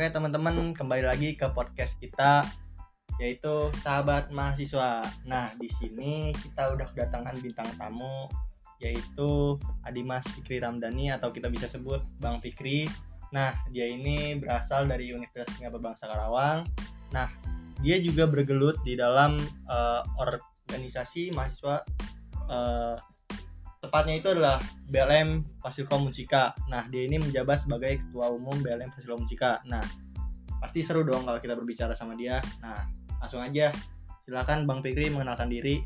Oke teman-teman kembali lagi ke podcast kita yaitu sahabat mahasiswa. Nah di sini kita udah kedatangan bintang tamu yaitu Adimas Fikri Ramdhani atau kita bisa sebut Bang Fikri. Nah dia ini berasal dari Universitas Singapura Bangsa Karawang. Nah dia juga bergelut di dalam uh, organisasi mahasiswa uh, tepatnya itu adalah BLM Fasilkom Unsika. Nah, dia ini menjabat sebagai ketua umum BLM Fasilkom Unsika. Nah, pasti seru dong kalau kita berbicara sama dia. Nah, langsung aja. Silakan Bang Fikri mengenalkan diri.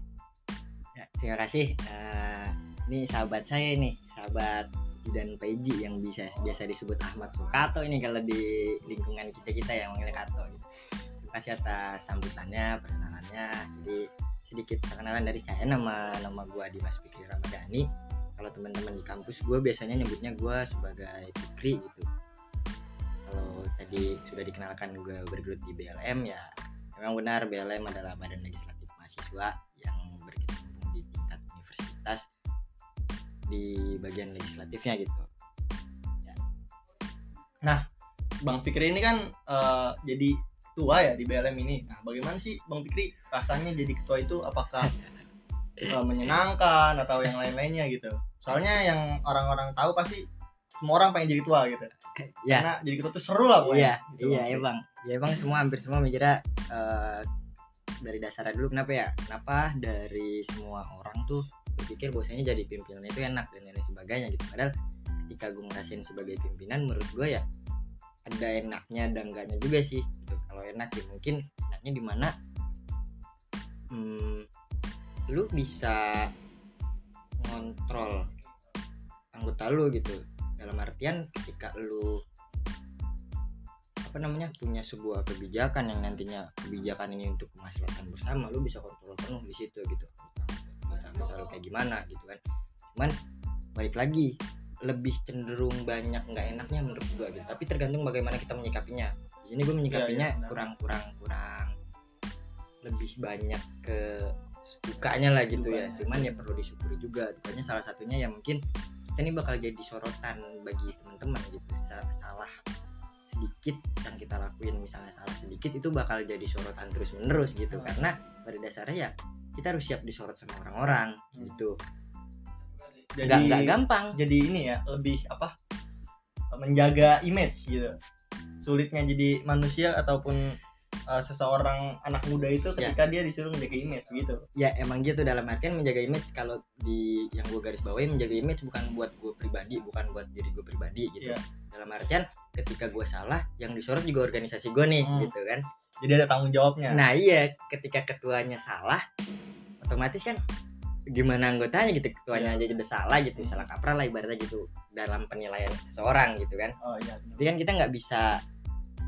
Ya, terima kasih. Uh, ini sahabat saya nih, sahabat dan Peji yang bisa biasa disebut Ahmad Sukato ini kalau di lingkungan kita kita yang manggil Kato. Gitu. Terima kasih atas sambutannya, perkenalannya. Jadi sedikit perkenalan dari saya nama nama gue Dimas Fikri Ramadhani kalau teman-teman di kampus gue biasanya nyebutnya gue sebagai Fikri gitu kalau tadi sudah dikenalkan gue bergelut di BLM ya memang benar BLM adalah badan legislatif mahasiswa yang berkecimpung di tingkat universitas di bagian legislatifnya gitu ya. nah Bang Fikri ini kan uh, jadi ketua ya di BLM ini. Nah, bagaimana sih Bang Fikri rasanya jadi ketua itu apakah uh, menyenangkan atau yang lain-lainnya gitu? Soalnya yang orang-orang tahu pasti semua orang pengen jadi ketua gitu. Ya. Karena jadi ketua itu seru lah pokoknya. Iya, gitu, iya, ya Bang. Ya Bang semua hampir semua mikirnya uh, dari dasar dulu kenapa ya? Kenapa dari semua orang tuh berpikir bahwasanya jadi pimpinan itu enak dan lain sebagainya gitu. Padahal ketika gue ngerasain sebagai pimpinan menurut gue ya ada enaknya dan enggaknya juga sih gitu kalau enak ya mungkin enaknya di mana hmm, lu bisa ngontrol anggota lu gitu. Dalam artian ketika lu apa namanya punya sebuah kebijakan yang nantinya kebijakan ini untuk kemaslahatan bersama lu bisa kontrol penuh di situ gitu. Anggota lu kayak gimana gitu kan. Cuman balik lagi lebih cenderung banyak nggak enaknya menurut gue gitu. Tapi tergantung bagaimana kita menyikapinya. Di sini gue menyikapinya ya, ya, kurang kurang kurang lebih banyak ke dukanya lah gitu ya. Cuman ya perlu disyukuri juga. Dukanya salah satunya ya mungkin ini bakal jadi sorotan bagi teman-teman gitu. Salah sedikit yang kita lakuin misalnya salah sedikit itu bakal jadi sorotan terus menerus gitu. Hmm. karena pada dasarnya ya kita harus siap disorot sama orang-orang hmm. gitu. Jadi gak, gak gampang. jadi ini ya lebih apa menjaga image gitu. Sulitnya jadi manusia ataupun uh, seseorang anak muda itu ya. ketika ya. dia disuruh menjaga image gitu ya emang gitu dalam artian menjaga image kalau di yang gue garis bawahi menjaga image bukan buat gue pribadi bukan buat diri gue pribadi gitu ya. dalam artian ketika gue salah yang disorot juga organisasi gue nih hmm. gitu kan jadi ada tanggung jawabnya nah iya ketika ketuanya salah otomatis kan gimana anggotanya gitu ketuanya yeah. aja udah salah gitu salah kaprah lah ibaratnya gitu dalam penilaian seseorang gitu kan oh, iya, jadi kan kita nggak bisa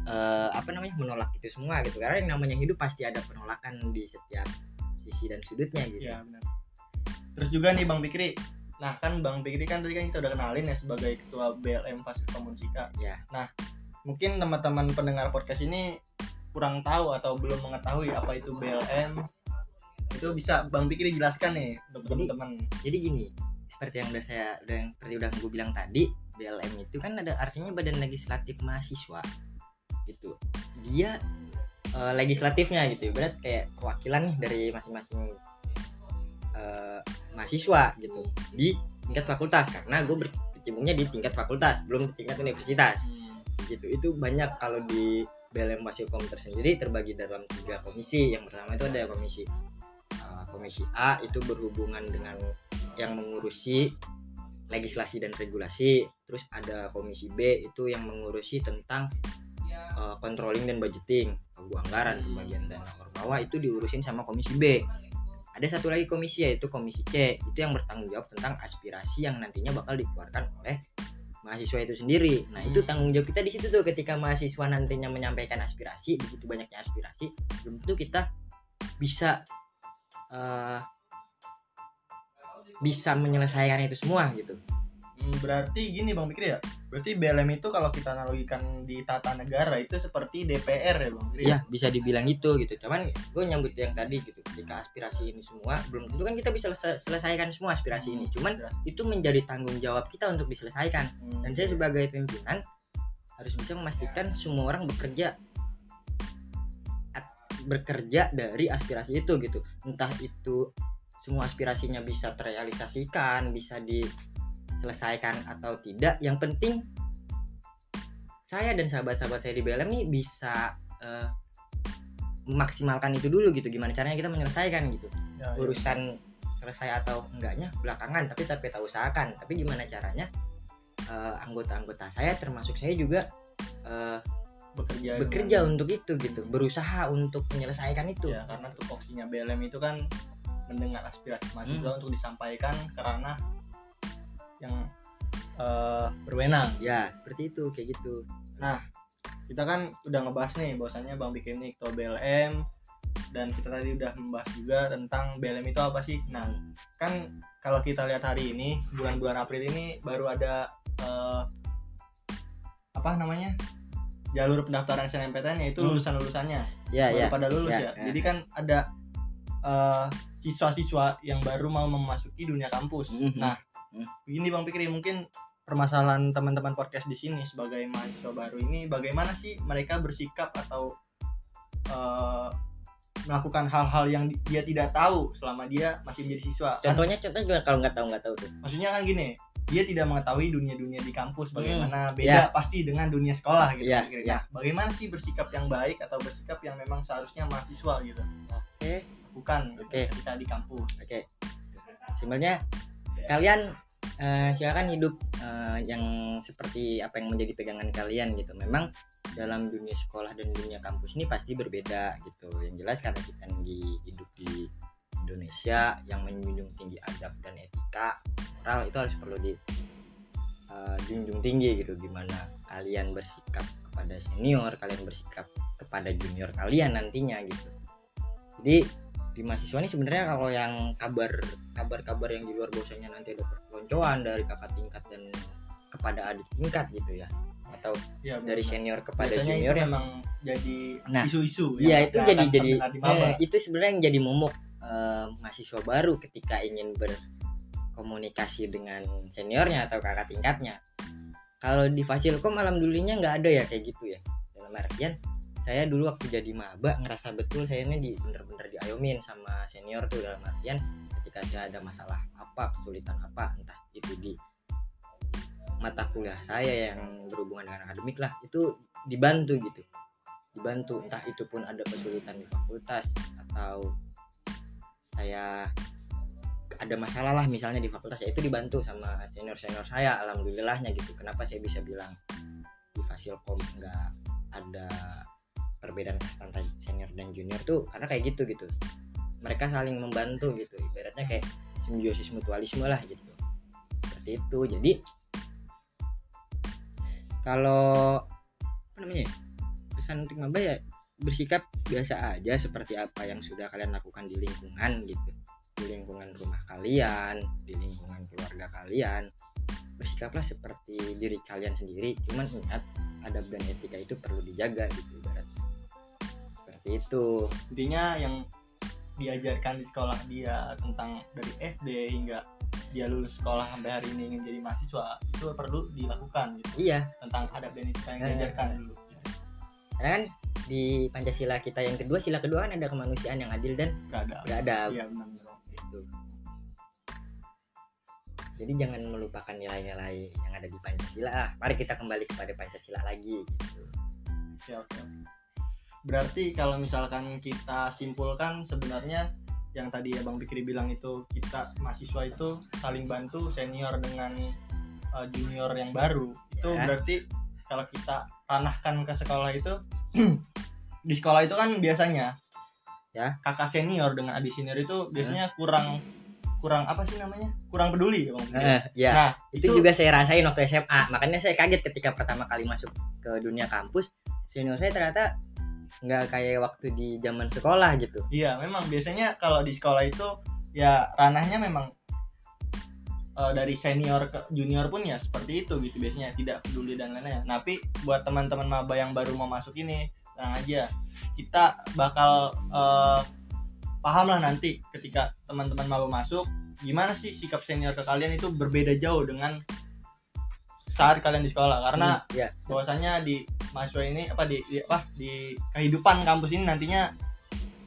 uh, apa namanya menolak itu semua gitu. Karena yang namanya hidup pasti ada penolakan di setiap sisi dan sudutnya gitu. Ya, benar. terus juga nih bang Pikri nah kan bang Pikri kan tadi kan kita udah kenalin ya sebagai ketua BLM Fasilitas Komunsika ya nah mungkin teman-teman pendengar podcast ini kurang tahu atau belum mengetahui apa itu BLM itu bisa bang Pikir jelaskan nih untuk teman-teman. jadi gini seperti yang udah saya udah yang seperti udah gue bilang tadi BLM itu kan ada artinya badan legislatif mahasiswa gitu. Dia uh, legislatifnya gitu berat kayak perwakilan nih dari masing-masing uh, mahasiswa gitu di tingkat fakultas. Karena gue berkecimpungnya di tingkat fakultas belum tingkat universitas. Hmm. gitu itu banyak kalau di BLM Wasilkom tersendiri terbagi dalam tiga komisi. Yang pertama itu ada komisi komisi A itu berhubungan dengan yang mengurusi legislasi dan regulasi. Terus ada komisi B itu yang mengurusi tentang uh, controlling dan budgeting anggaran pembagian dana bawah itu diurusin sama komisi B. Ada satu lagi komisi yaitu komisi C. Itu yang bertanggung jawab tentang aspirasi yang nantinya bakal dikeluarkan oleh mahasiswa itu sendiri. Nah, itu tanggung jawab kita di situ tuh. Ketika mahasiswa nantinya menyampaikan aspirasi, begitu banyaknya aspirasi, belum tentu kita bisa uh, bisa menyelesaikan itu semua gitu. Hmm, berarti gini Bang Pikir ya. Berarti BLM itu kalau kita analogikan di tata negara itu seperti DPR ya Bang. Ya? Iya, bisa dibilang itu gitu. Cuman gue nyambut yang tadi gitu. Ketika aspirasi ini semua belum tentu kan kita bisa selesaikan semua aspirasi hmm, ini. Cuman itu menjadi tanggung jawab kita untuk diselesaikan. Hmm. Dan saya sebagai pimpinan harus bisa memastikan semua orang bekerja bekerja dari aspirasi itu gitu entah itu semua aspirasinya bisa terrealisasikan bisa diselesaikan atau tidak yang penting saya dan sahabat-sahabat saya di BLM ini bisa eh, memaksimalkan itu dulu gitu. Gimana caranya kita menyelesaikan gitu? Ya, ya. urusan selesai atau enggaknya belakangan tapi tapi kita usahakan. Tapi gimana caranya eh, anggota-anggota saya termasuk saya juga eh, bekerja bekerja dengan- untuk itu gitu. Berusaha untuk menyelesaikan itu. Ya karena tupoksinya BLM itu kan mendengar aspirasi mahasiswa Hmm. untuk disampaikan karena yang eh, berwenang ya seperti itu kayak gitu kita kan udah ngebahas nih bahwasannya Bang Bikrim ini ketua BLM dan kita tadi udah membahas juga tentang BLM itu apa sih nah kan kalau kita lihat hari ini bulan-bulan April ini baru ada eh, apa namanya jalur pendaftaran SNMPTN yaitu Hmm. lulusan-lulusannya ya baru ya pada lulus Ya, ya. ya. Jadi kan ada eh, siswa-siswa yang baru mau memasuki dunia kampus. Mhm. Nah, Mhm. Begini Bang Pikri mungkin permasalahan teman-teman podcast di sini sebagai mahasiswa baru ini bagaimana sih mereka bersikap atau eh, melakukan hal-hal yang di- dia tidak tahu selama dia masih menjadi siswa. Kan, contohnya contohnya juga kalau nggak tahu nggak tahu tuh maksudnya kan gini, dia tidak mengetahui dunia-dunia di kampus bagaimana Ya. beda pasti dengan dunia sekolah gitu. Ya, Pikri. ya. Nah, bagaimana sih bersikap yang baik atau bersikap yang memang seharusnya mahasiswa gitu? oke bukan Oke. ketika di kampus oke sebenarnya kalian eh, silakan hidup eh, yang seperti apa yang menjadi pegangan kalian gitu. Memang dalam dunia sekolah dan dunia kampus ini pasti berbeda gitu. Yang jelas karena kita di hidup di Indonesia yang menjunjung tinggi adab dan etika moral itu harus perlu di eh, junjung tinggi gitu. Gimana kalian bersikap kepada senior kalian bersikap kepada junior kalian nantinya gitu. Jadi di mahasiswa ini sebenarnya kalau yang kabar kabar-kabar yang di luar bahwasanya nanti ada perpeloncoan dari kakak tingkat dan kepada adik tingkat gitu ya atau ya, dari senior kepada biasanya junior itu yang memang jadi Nah, isu-isu Iya yang itu jadi jadi eh, itu sebenarnya yang jadi momok eh, mahasiswa baru ketika ingin berkomunikasi dengan seniornya atau kakak tingkatnya. Kalau di Fasilkom alhamdulillahnya nggak ada ya kayak gitu ya. Dalam artian saya dulu waktu jadi maba ngerasa betul saya ini di bener-bener diayomin sama senior tuh dalam artian ketika saya ada masalah apa kesulitan apa entah itu di mata kuliah saya yang berhubungan dengan akademik lah itu dibantu gitu. Dibantu entah itu pun ada kesulitan di fakultas atau saya ada masalah lah misalnya di fakultas ya itu dibantu sama senior senior saya alhamdulillahnya gitu. Kenapa saya bisa bilang di fasilkom nggak ada perbedaan antara senior dan junior tuh karena kayak gitu gitu mereka saling membantu gitu. Ibaratnya kayak simbiosis mutualisme lah gitu. Seperti itu. Jadi kalau apa namanya ya, pesan untuk maba ya bersikap biasa aja seperti apa yang sudah kalian lakukan di lingkungan gitu. Di lingkungan rumah kalian di lingkungan keluarga kalian. Bersikaplah seperti diri kalian sendiri cuman ingat adab dan etika itu perlu dijaga gitu ibarat seperti itu. Intinya yang diajarkan di sekolah dia tentang dari SD hingga dia lulus sekolah sampai hari ini ingin jadi mahasiswa itu perlu dilakukan gitu iya tentang adab dan etika yang Eh. diajarkan dulu karena kan di pancasila kita yang kedua sila kedua kan ada kemanusiaan yang adil dan ada beradab iya benar-benar gitu. Jadi jangan melupakan nilai-nilai yang ada di Pancasila. Mari kita kembali kepada Pancasila lagi gitu. Ya, oke. Berarti kalau misalkan kita simpulkan sebenarnya yang tadi ya Bang Fikri bilang itu kita mahasiswa itu saling bantu senior dengan uh, junior yang baru. Itu Ya. berarti kalau kita tanahkan ke sekolah itu di sekolah itu kan biasanya Ya. kakak senior dengan adik senior itu biasanya kurang kurang apa sih namanya? Kurang peduli ya Bang Fikri. Eh, ya, Nah, itu, juga saya rasain waktu SMA. Makanya saya kaget ketika pertama kali masuk ke dunia kampus, senior saya ternyata nggak kayak waktu di zaman sekolah gitu. Iya, memang biasanya kalau di sekolah itu ya ranahnya memang eh, dari senior ke junior pun ya seperti itu gitu biasanya tidak peduli dan lain-lain. Tapi buat teman-teman maba yang baru mau masuk ini, tenang aja. Kita bakal eh, paham lah nanti ketika teman-teman maba masuk gimana sih sikap senior ke kalian itu berbeda jauh dengan saat kalian di sekolah. Karena Hmm, ya bahwasanya di mahasiswa ini apa di, di apa di kehidupan kampus ini nantinya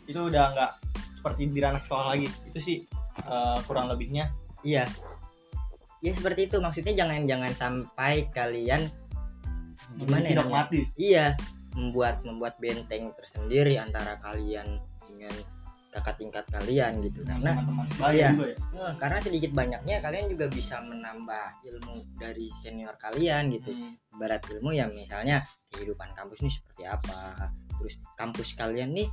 itu udah nggak seperti di ranah sekolah lagi. Itu sih eh, kurang lebihnya. Iya. Ya seperti itu. Maksudnya jangan jangan sampai kalian gimana ya dogmatis. iya. Membuat membuat benteng tersendiri antara kalian dengan kakak tingkat kalian gitu. Karena teman-teman sebaya iya. juga ya? eh, karena sedikit banyaknya kalian juga bisa menambah ilmu dari senior kalian gitu. Hmm, barat ilmu yang misalnya kehidupan kampus ini seperti apa terus kampus kalian nih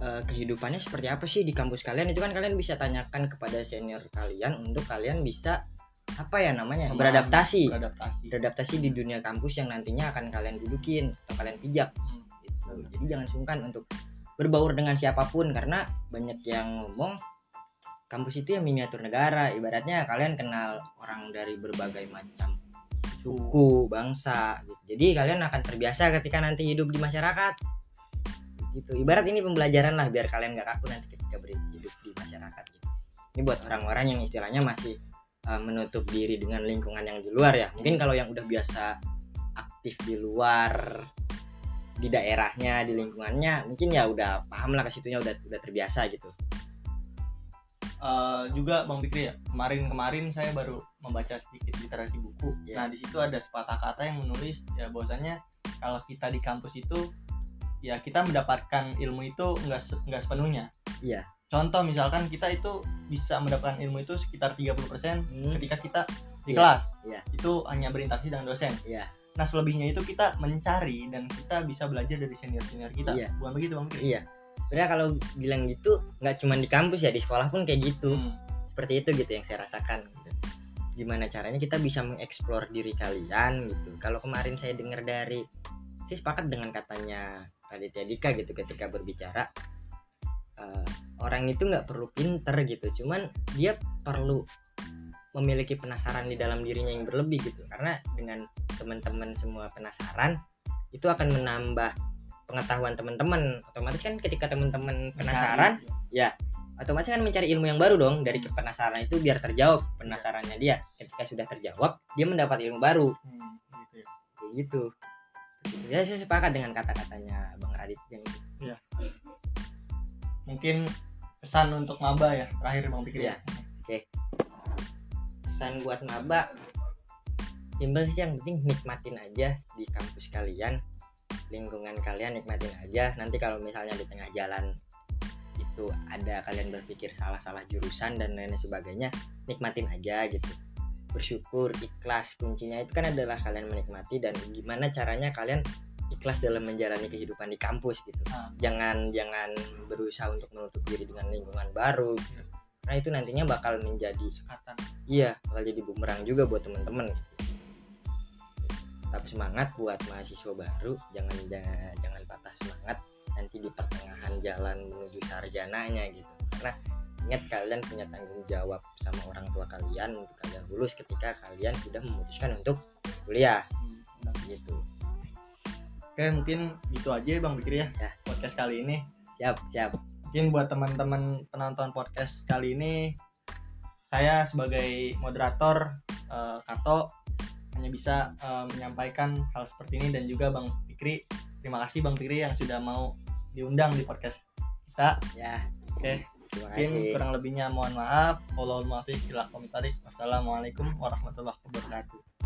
eh, kehidupannya seperti apa sih di kampus kalian? Itu kan kalian bisa tanyakan kepada senior kalian untuk kalian bisa apa ya namanya memahami, beradaptasi. beradaptasi. Beradaptasi di dunia kampus yang nantinya akan kalian dudukin atau kalian pijak. Hmm. gitu. jadi jangan sungkan untuk berbaur dengan siapa pun karena banyak yang ngomong kampus itu yang miniatur negara. Ibaratnya kalian kenal orang dari berbagai macam suku bangsa gitu. jadi kalian akan terbiasa ketika nanti hidup di masyarakat. Gitu. Ibarat ini pembelajaran lah biar kalian gak kaku nanti ketika hidup di masyarakat gitu. Ini buat orang-orang yang istilahnya masih uh, menutup diri dengan lingkungan yang di luar ya. Mungkin kalau yang udah biasa aktif di luar di daerahnya di lingkungannya mungkin ya udah paham lah ke situnya udah udah terbiasa gitu Eh, juga bang Fikri ya kemarin-kemarin saya baru membaca sedikit literasi buku Iya. nah di situ ada sepatah kata yang menulis ya bahwasanya kalau kita di kampus itu ya kita mendapatkan ilmu itu enggak se- enggak sepenuhnya Iya. contoh misalkan kita itu bisa mendapatkan ilmu itu sekitar 30% Hmm. ketika kita di Iya, kelas iya. itu hanya berinteraksi dengan dosen Iya. Nah selebihnya itu kita mencari dan kita bisa belajar dari senior senior kita Iya. bukan begitu bang Fikri iya sebenarnya kalau bilang gitu nggak cuma di kampus ya di sekolah pun kayak gitu Hmm. seperti itu gitu yang saya rasakan gitu. gimana caranya kita bisa mengeksplor diri kalian gitu kalau kemarin saya dengar dari saya sepakat dengan katanya Raditya Dika gitu ketika berbicara eh, orang itu nggak perlu pinter gitu cuman dia perlu memiliki penasaran di dalam dirinya yang berlebih gitu. Karena dengan teman-teman semua penasaran itu akan menambah pengetahuan teman-teman. Otomatis kan ketika teman-teman penasaran otomatis kan mencari ilmu yang baru dong. Dari penasaran itu biar terjawab penasarannya dia. Ketika sudah terjawab dia mendapat ilmu baru. Hmm, gitu ya. kayak gitu. Ya saya sepakat dengan kata-katanya bang Radit yang itu. mungkin pesan untuk maba ya terakhir bang Fikri Iya. Pesan buat maba. Simpel sih yang penting nikmatin aja di kampus kalian lingkungan kalian nikmatin aja. Nanti kalau misalnya di tengah jalan itu ada kalian berpikir salah-salah jurusan dan lain sebagainya nikmatin aja gitu. Bersyukur ikhlas kuncinya itu kan adalah kalian menikmati dan gimana caranya kalian ikhlas dalam menjalani kehidupan di kampus gitu. Nah. jangan jangan berusaha untuk menutup diri dengan lingkungan baru gitu. karena itu nantinya bakal menjadi sekatan iya bakal jadi bumerang juga buat teman-teman gitu. Tetap semangat buat mahasiswa baru jangan jangan jangan patah semangat nanti di pertengahan jalan menuju sarjananya gitu. Karena ingat kalian punya tanggung jawab sama orang tua kalian untuk kalian lulus ketika kalian sudah memutuskan untuk kuliah. Hmm, gitu. Oke mungkin gitu aja ya bang Fikri ya, Ya. podcast kali ini. Siap siap. Mungkin buat teman-teman penonton podcast kali ini saya sebagai moderator eh, Kato hanya bisa eh, menyampaikan hal seperti ini dan juga Bang Fikri. Terima kasih Bang Fikri yang sudah mau diundang di podcast kita. Ya. Oke. terima mungkin kurang lebihnya mohon maaf. Wassalamualaikum warahmatullahi wabarakatuh wassalamualaikum warahmatullahi wabarakatuh